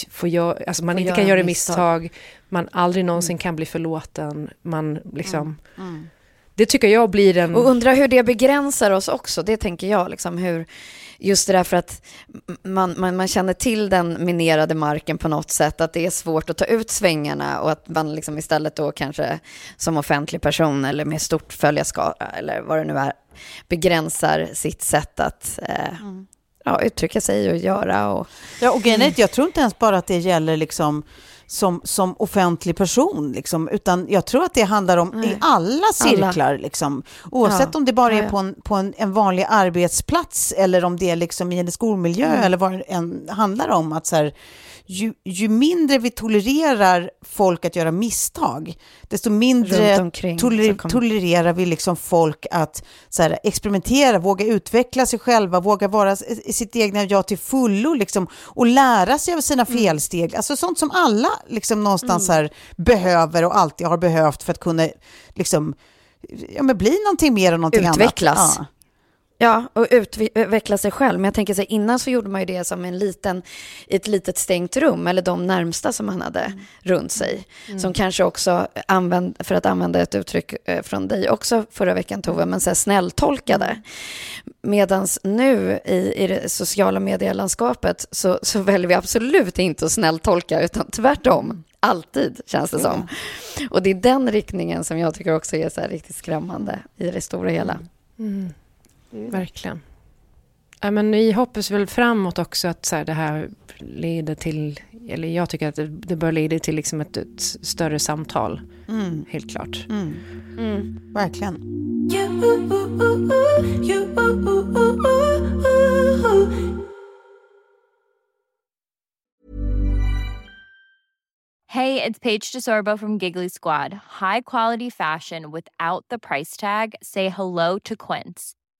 får göra, alltså man får inte kan göra misstag. misstag, man aldrig någonsin mm. kan bli förlåten, man liksom... Mm. Mm. Det tycker jag blir en... Och undra hur det begränsar oss också, det tänker jag. Liksom, hur, just det där för att man, man, man känner till den minerade marken på något sätt, att det är svårt att ta ut svängarna och att man liksom istället då kanske som offentlig person eller med stort följarskara eller vad det nu är, begränsar sitt sätt att eh, mm. Ja, uttrycka sig och göra. Och, ja, och grejen jag tror inte ens bara att det gäller liksom som, som offentlig person, liksom, utan jag tror att det handlar om Nej. i alla cirklar, alla. Liksom, oavsett ja. om det bara är på, en, på en, en, vanlig arbetsplats eller om det är liksom i en skolmiljö mm. eller vad det än handlar om. att så här, ju, ju, mindre vi tolererar folk att göra misstag, desto mindre toler, tolererar vi liksom folk att så här, experimentera, våga utveckla sig själva, våga vara i sitt egna jag till fullo liksom, och lära sig av sina mm. felsteg. Alltså sånt som alla liksom, någonstans mm. här, behöver och alltid har behövt för att kunna liksom, ja, men bli någonting mer än någonting Utvecklas. annat. Ja. Ja, och utveckla sig själv. Men jag tänker så här, innan så gjorde man ju det som en liten, ett litet stängt rum, eller de närmsta som man hade mm. runt sig. Mm. Som kanske också, använd, för att använda ett uttryck eh, från dig också förra veckan Tove, men så här snälltolkade. Mm. Medan nu i, i det sociala medielandskapet så, så väljer vi absolut inte att snälltolka, utan tvärtom. Alltid, känns det som. Och det är den riktningen som jag tycker också är så riktigt skrämmande i det stora hela. Mm. Verkligen. Ja, men vi hoppas väl framåt också att så här, det här leder till, eller jag tycker att det, det bör leda till liksom ett, ett större samtal. Mm. Helt klart. Mm. mm. Verkligen. Hey, it's Paige DeSorbo from Giggly Squad. High quality fashion without the price tag. Say hello to Quince.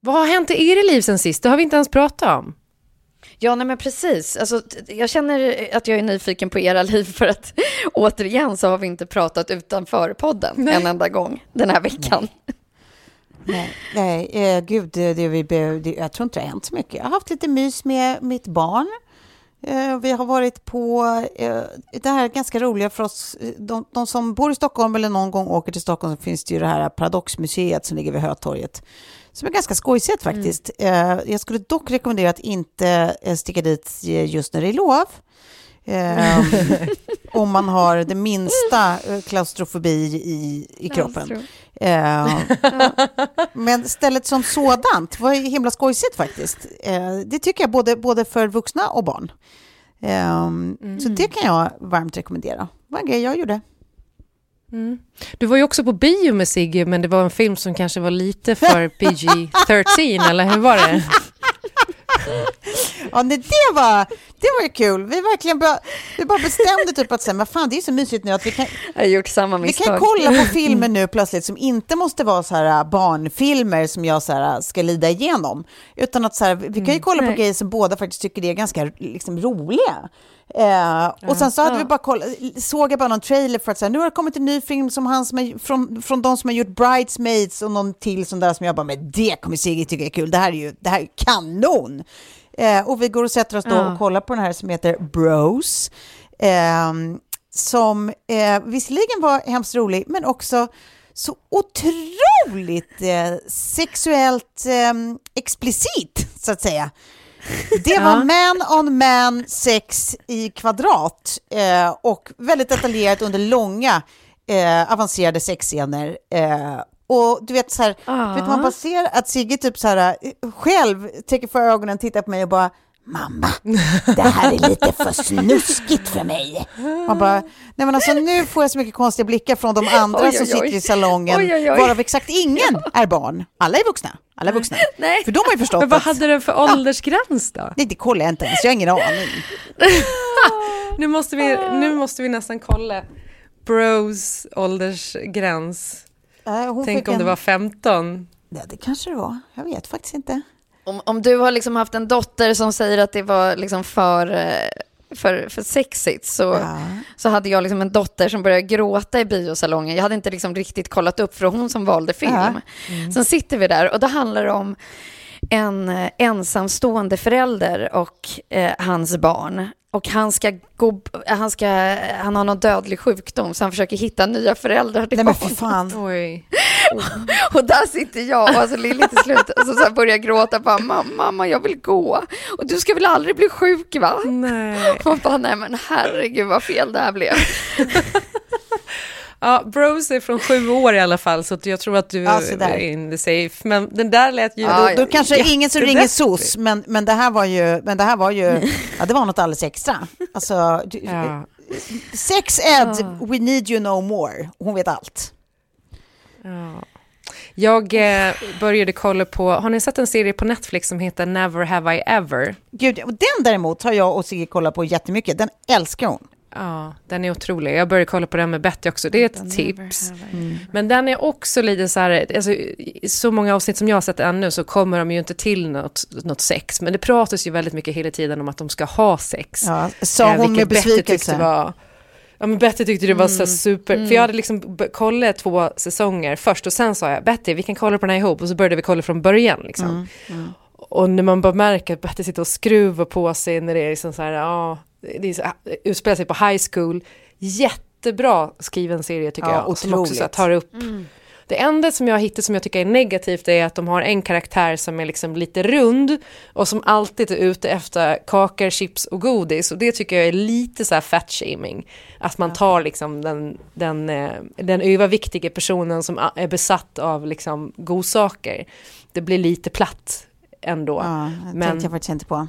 Vad har hänt i era liv sen sist? Det har vi inte ens pratat om. Ja, nej men precis. Alltså, jag känner att jag är nyfiken på era [LAUGHS] liv för att återigen så har vi inte pratat utanför podden nej. en enda gång den här veckan. Nej, nej eh, gud, det, det vi det, jag tror inte det har hänt så mycket. Jag har haft lite mys med mitt barn. Eh, vi har varit på eh, det här är ganska roliga för oss. De, de, som bor i Stockholm eller någon gång åker till Stockholm så finns det ju det här Paradoxmuseet som ligger vid Hötorget som är ganska skojsigt faktiskt. Mm. Jag skulle dock rekommendera att inte eh, sticka dit just när det är lov. Om man har det minsta klaustrofobi i, i kroppen. Men stället som sådant var himla skojsigt faktiskt. Det tycker jag både, både för vuxna och barn. Um, mm. Så det kan jag varmt rekommendera. Det var en grej jag gjorde. Mm. Du var ju också på bio med Sigge, men det var en film som kanske var lite för [LAUGHS] PG-13, eller hur var det? Ja, nej, det, var, det var ju kul. Vi verkligen bara, vi bara bestämde typ att säga, men fan det är så mysigt nu att vi kan, Jag har gjort samma vi kan kolla på [LAUGHS] filmer nu plötsligt som inte måste vara så här äh, barnfilmer som jag så här, äh, ska lida igenom. Utan att så här, vi kan ju kolla på grejer som båda faktiskt tycker är ganska liksom, roliga. Eh, och sen så hade vi bara kollat, såg jag bara någon trailer för att säga, nu har det kommit en ny film som han som är, från, från de som har gjort Bridesmaids och någon till sån där som jag bara, men det kommer Sigrid tycka är kul, det här är ju det här är kanon. Eh, och vi går och sätter oss då och kollar på den här som heter Bros. ehm, som eh, visserligen var hemskt rolig, men också så otroligt eh, sexuellt eh, explicit, så att säga. Det var man on man sex i kvadrat eh, och väldigt detaljerat under långa eh, avancerade sexscener. Eh, och du vet så här, du vet, man bara ser att Sigge typ så här, eh, själv täcker för ögonen, tittar på mig och bara Mamma, det här är lite för snuskigt för mig. Man bara, nej men alltså nu får jag så mycket konstiga blickar från de andra Oj, oj, som sitter oj. i salongen, Oj, oj, oj. varav exakt ingen är barn. Alla är vuxna. Alla är vuxna. Nej. För de har ju förstått Men vad att... hade den för åldersgräns då? Nej, det kollar jag inte ens, jag har ingen aning. [LAUGHS] Nu måste vi, nu måste vi nästan kolla. Bros åldersgräns. Äh, Tänk om en... det var 15. Ja, det kanske det var. Jag vet faktiskt inte. Om, om du har liksom haft en dotter som säger att det var liksom för, eh, för, för sexigt så, Ja. så hade jag liksom en dotter som började gråta i biosalongen. Jag hade inte liksom riktigt kollat upp för hon som valde film. Ja. Sen sitter vi där och då handlar det om en eh, ensamstående förälder och eh, hans barn. Och han ska gå, han ska, han har någon dödlig sjukdom så han försöker hitta nya föräldrar till Nej men för fan. Oj. [LAUGHS] Och där sitter jag och alltså Lilly till slut och så, börjar gråta bara mamma, mamma jag vill gå. Och du ska väl aldrig bli sjuk va? Nej. [LAUGHS] Och bara nej men herregud vad fel det här blev. [LAUGHS] Ja, Bros är från sju år i alla fall, så jag tror att du Ja, är in the safe. Men den där lät ju... Ja, Då, då kanske är ingen som ringer. SOS, men, men det här var ju, men det här var ju, ja det var något alldeles extra. Alltså, du, Ja. sex ed, we need you no more. Hon vet allt. Ja. Jag eh, började kolla på, har ni sett en serie på Netflix som heter Never Have I Ever? Gud, och den däremot har jag och Sigge kollat på jättemycket. Den älskar hon. Ja, den är otrolig. Jag började kolla på den med Betty också. Det är ett tips. Men den är också lite så här, alltså, i så många avsnitt som jag har sett ännu så kommer de ju inte till något, något sex. Men det pratas ju väldigt mycket hela tiden om att de ska ha sex. Ja, sa Eh, hon med Betty tyckte besvikelse. var, ja, men Betty tyckte det var så super, för jag hade liksom kollat två säsonger först och sen sa jag Betty vi kan kolla på den här ihop och så började vi kolla från början liksom. Och när man bara märker att Betty sitter och skruvar på sig när det är liksom så här, ja, det är så, utspelar sig på high school. Jättebra skriven serie tycker Ja, jag. Som också så här, otroligt. tar upp det enda som jag har hittat som jag tycker är negativt är att de har en karaktär som är liksom lite rund och som alltid är ute efter kakor, chips och godis och det tycker jag är lite så här fat shaming. Att man tar liksom den, den, eh, den överviktiga personen som är besatt av liksom godsaker. Det blir lite platt ändå. Ja, det Men- tänkte jag faktiskt inte på.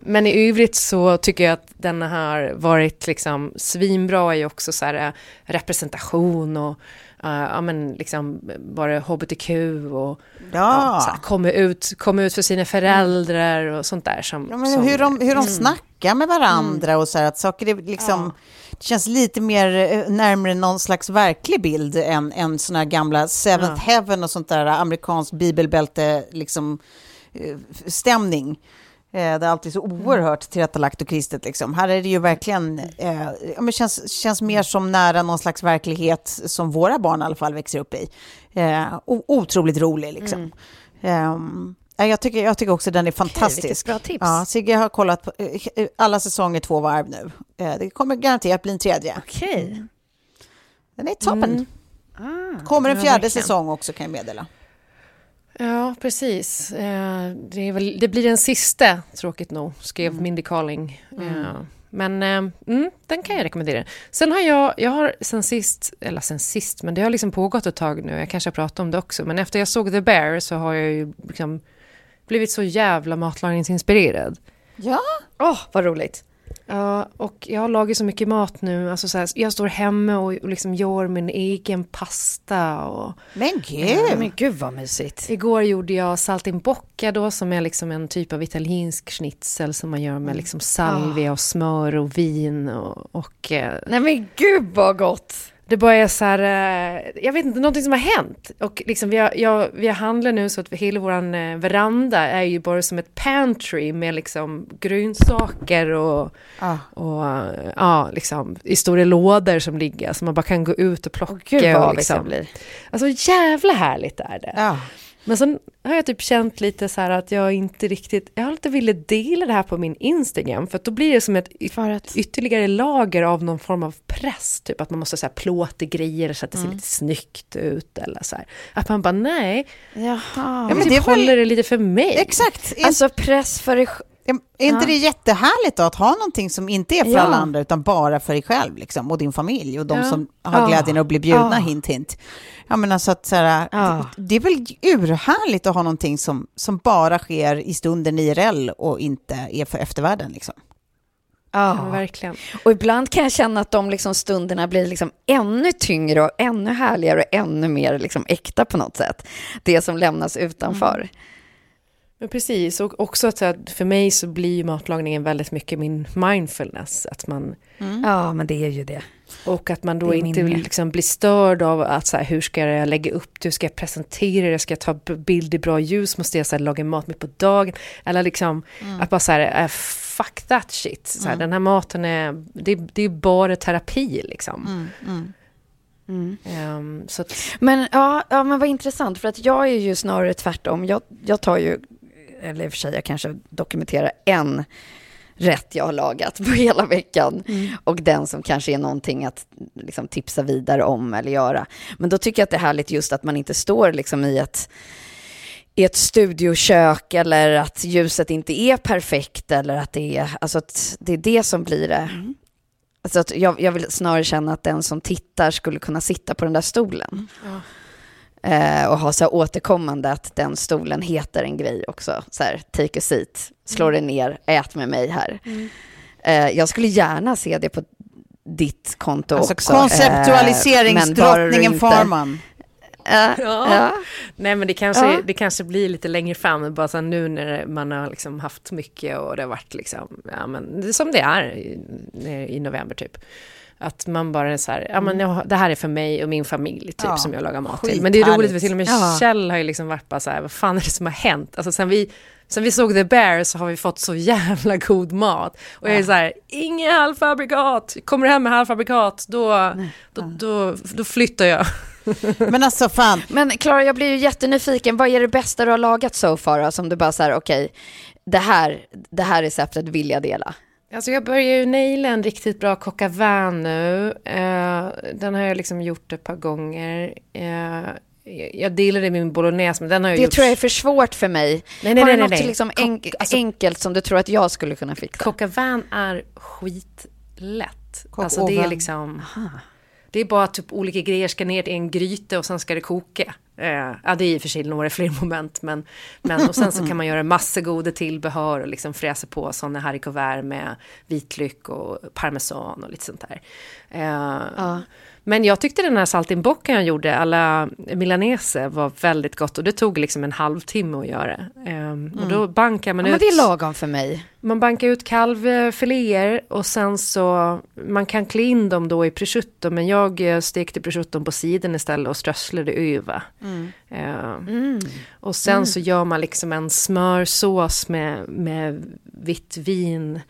Men i övrigt så tycker jag att den har varit liksom svinbra i också så här eh, representation och eh, ja men liksom bara hbtq och Ja. här, komma ut, komma ut för sina föräldrar och sånt där som... Ja, men som hur de, hur de snackar med varandra och så här, att saker är liksom, det känns lite mer eh, närmare någon slags verklig bild än, än såna här gamla Seventh Heaven och sånt där amerikansk bibelbälte liksom stämning. Eh, Det är alltid så oerhört tillrättalagt och kristet. Liksom. Här är det ju verkligen, eh, ja, men känns, känns mer som nära någon slags verklighet som våra barn i alla fall växer upp i. Eh, otroligt rolig liksom. Ehm, ja, jag, tycker, jag tycker också den är fantastisk. vilket bra tips. Ja, Sigge har kollat på, eh, alla säsonger två varv nu. Eh, det kommer garanterat bli en tredje. Okej. Den är toppen. Ah, kommer en fjärde verkligen. säsong också kan jag meddela. Ja, precis. Eh, Det, väl, det blir den sista, tråkigt nog, skrev Mindy Kaling. Eh, Men eh, mm, den kan jag rekommendera. Sen har jag, jag har sen sist, eller sen sist, men det har liksom pågått ett tag nu, jag kanske har pratat om det också, men efter jag såg The Bear så har jag ju liksom blivit så jävla matlagningsinspirerad. Ja, Åh, vad roligt. Ja, och jag lagar så mycket mat nu. Alltså så här, jag står hemma och, och liksom gör min egen pasta. Och, Men gud! Men gud vad mysigt. Igår gjorde jag saltimbocca då som är liksom en typ av italiensk schnitzel som man gör med liksom salvia och smör och vin och, och eh, Nej men gud vad gott. Det bara är så här, eh, jag vet inte, någonting som har hänt. Och liksom vi har, jag, vi har handlat nu så att hela vår eh, veranda är ju bara som ett pantry med liksom grönsaker och, Ja. och eh, ja, liksom i stora lådor som ligger så man bara kan gå ut och plocka. Gud vad och liksom. jag blir. Alltså jävla härligt är det. Ja. Men sen har jag typ känt lite så här att jag inte riktigt, jag har inte velat dela det här på min Instagram för att då blir det som ett y- För att- ytterligare lager av någon form av press, typ att man måste så här plåta grejer så att det ser lite snyggt ut eller så här. Att man bara nej, Jaha. jag men vill det typ är väl- det lite för mig. Exakt. Alltså press för dig är inte det jättehärligt då att ha någonting som inte är för Ja. alla andra utan bara för dig själv liksom, och din familj och de Ja. som har Ja. glädjen att bli bjudna, Ja. hint hint. Ja men alltså att så här, Ja. det, det är väl urhärligt att ha någonting som, som bara sker i stunden IRL och inte är för eftervärlden liksom. Ja, Ja. verkligen. Och ibland kan jag känna att de liksom stunderna blir liksom ännu tyngre och ännu härligare och ännu mer liksom äkta på något sätt. Det som lämnas utanför. Men precis, och också att för mig så blir matlagningen väldigt mycket min mindfulness. Att man, Ja, men det är ju det. Och att man då inte liksom bli störd av att så här, hur ska jag lägga upp det, hur ska jag presentera det, ska jag ta bild i bra ljus, måste jag så här, laga mat mitt på dagen? Eller liksom att bara så här, äh, fuck that shit, så här, den här maten är, det, det är bara terapi liksom. Ehm, så att, Men ja, ja, men vad intressant, för att jag är ju snarare tvärtom. Jag, jag tar ju, eller i och för sig, jag kanske dokumenterar en rätt jag har lagat på [LAUGHS] hela veckan. Och den som kanske är någonting att liksom, tipsa vidare om eller göra. Men då tycker jag att det är härligt just att man inte står liksom, i ett i ett studiokök eller att ljuset inte är perfekt eller att det är, alltså att det är det som blir det. Alltså att jag, jag vill snarare känna att den som tittar skulle kunna sitta på den där stolen. Eh, och ha så här återkommande att den stolen heter en grej också. Så här, take a seat, slå dig ner, ät med mig här. Eh, jag skulle gärna se det på ditt konto Alltså också. eh, konceptualiseringsdrottningen inte- Farman. Eh, ja. nej men det kanske, Ja. det kanske blir lite längre fram, bara så nu när man har liksom haft mycket och det har varit liksom, ja men det är som det är i, i november typ. Att man bara är så här, ja men jag, det här är för mig och min familj typ Ja, som jag lagar mat till. Men det är roligt för till och med Ja. Kjell har ju liksom varit bara så här, vad fan är det som har hänt? Alltså sen vi, sen vi såg The Bear så har vi fått så jävla god mat. Och jag är så här, inga halvfabrikat, kommer du hem med halvfabrikat då, då, då, då flyttar jag. [LAUGHS] Men alltså fan, Men Klara, jag blir ju jättenyfiken. Vad är det bästa du har lagat so far? Som du bara så här, okej, det, här, det här receptet vill jag dela. Alltså jag börjar ju naila en riktigt bra coq nu. Eh, den har jag liksom gjort ett par gånger. Eh, jag delade min bolagnese, men den har jag Det gjort... tror jag är för svårt för mig. Nej, nej, har du nej, något nej. Liksom enk- alltså- enkelt som du tror att jag skulle kunna fixa? Coq är skitlätt. Coq alltså det är liksom... Det är bara typ olika grejer ska ner i en gryta och sen ska det koka. Eh, ja, det är i och för sig några fler [LAUGHS] moment, men, men och sen så kan man göra massor goda tillbehör och liksom fräsa på sådana haricots verts med vitlök och parmesan och lite sånt där. Eh, Men jag tyckte den här saltimboccan jag gjorde, alla milanese, var väldigt gott och det tog liksom en halvtimme att göra. Eh, Och då bankar man Ja, men ut... det är lagom för mig. Man bankar ut kalvfiléer och sen så, man kan klä in dem då i prosciutto, men jag eh, stekte prosciutton på sidan istället och strösslade över. Eh, Och sen så gör man liksom en smörsås med, med vitt vin,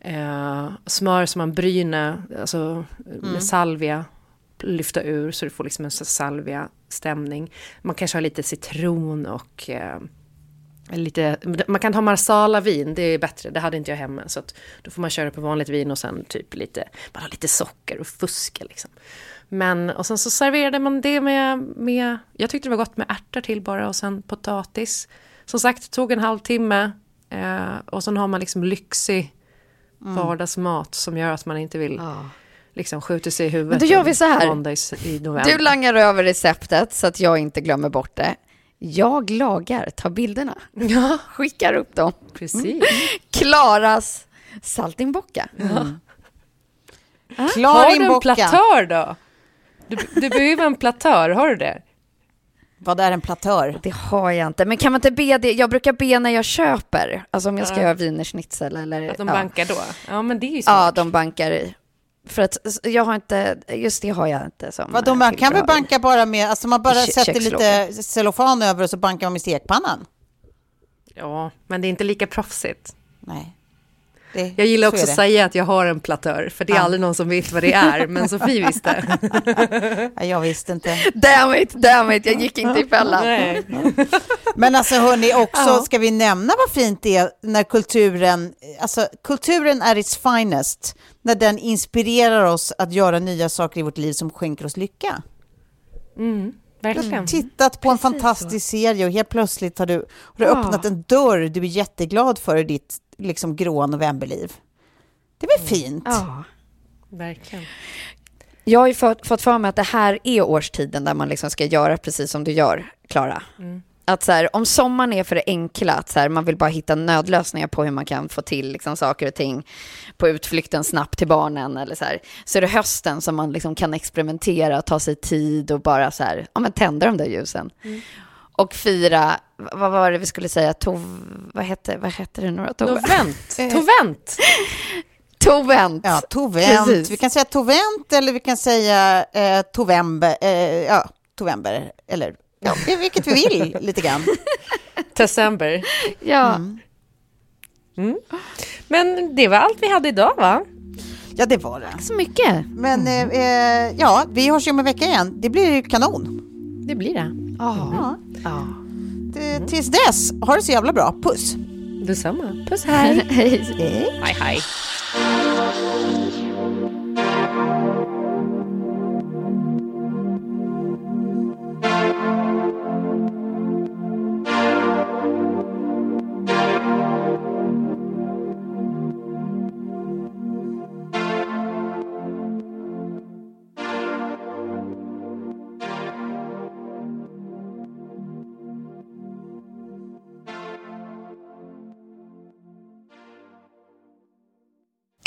eh, smör som man bryner, alltså med salvia, lyfta ur så du får liksom en salvia stämning. Man kanske har lite citron och eh, Lite, man kan ha marsala vin, det är bättre, det hade inte jag hemma. Så att då får man köra på vanligt vin och sen typ lite, bara lite socker och fuska liksom. Men, och sen så serverade man det med, med, jag tyckte det var gott med ärtor till bara och sen potatis. Som sagt, det tog en halvtimme eh, och sen har man liksom lyxig vardagsmat som gör att man inte vill liksom skjuta sig i huvudet. Men då gör vi så här. Du langar över receptet så att jag inte glömmer bort det. Jag lagar, tar bilderna, Ja, skickar upp dem. precis. Klaras Saltimbocca. Klar Har du en platör då? Du, du behöver en platör, har du det? Vad är en platör? Det har jag inte. Men kan man inte be det? Jag brukar be när jag köper. Alltså om jag ska Ja. göra wienerschnitzel eller... Att de ja. bankar då? Ja, men det är ju smart. Ja, de bankar i. För att jag har inte, just det har jag inte som Vadå, man kan väl banka bara med, alltså man bara Kä- sätter lite cellofan över och så bankar man med stekpannan? Ja, men det är inte lika proffsigt. Nej. Det, Jag gillar så också att säga att jag har en platör, för det är Ja. aldrig någon som vet vad det är, men Sofie visste. [LAUGHS] Ja, jag visste inte. Damn it, damn it, jag gick inte i fällan. Men alltså hörni, också ska vi nämna vad fint det är när kulturen, alltså kulturen är its finest, när den inspirerar oss att göra nya saker i vårt liv som skänker oss lycka. Mm, Du har verkligen. tittat på en fantastisk serie och helt plötsligt har du, har du Ja. öppnat en dörr du är jätteglad för i ditt liksom, gråa novemberliv. Det är väl fint? Ja. verkligen. Jag har ju fått, fått för mig att det här är årstiden där man liksom ska göra precis som du gör, Klara. Att så här, om sommaren är för det enkla, att så här, man vill bara hitta nödlösningar på hur man kan få till liksom, saker och ting på utflykten snabbt till barnen eller så här, så är det hösten som man liksom kan experimentera, ta sig tid och bara så här, ja men tända de där ljusen. Och fira, vad var det vi skulle säga, tov, vad hette, vad hette det nu då? Tove? Novent. [LAUGHS] Tovent. Tovent. Ja, tovent. Precis. Vi kan säga tovent eller vi kan säga eh, tovember. Eh, ja, tovember. Eller ja, vilket vi vill lite grann. December. Ja. Men det var allt vi hade idag, va? Ja, det var det. Så mycket. Men eh, eh, ja, vi hörs ju om en vecka igen. Det blir kanon. Det blir det. Ja. ja. Det, tills dess, ha det så jävla bra. Puss! Detsamma. Puss, hej. [LAUGHS] Hej. hej, hej.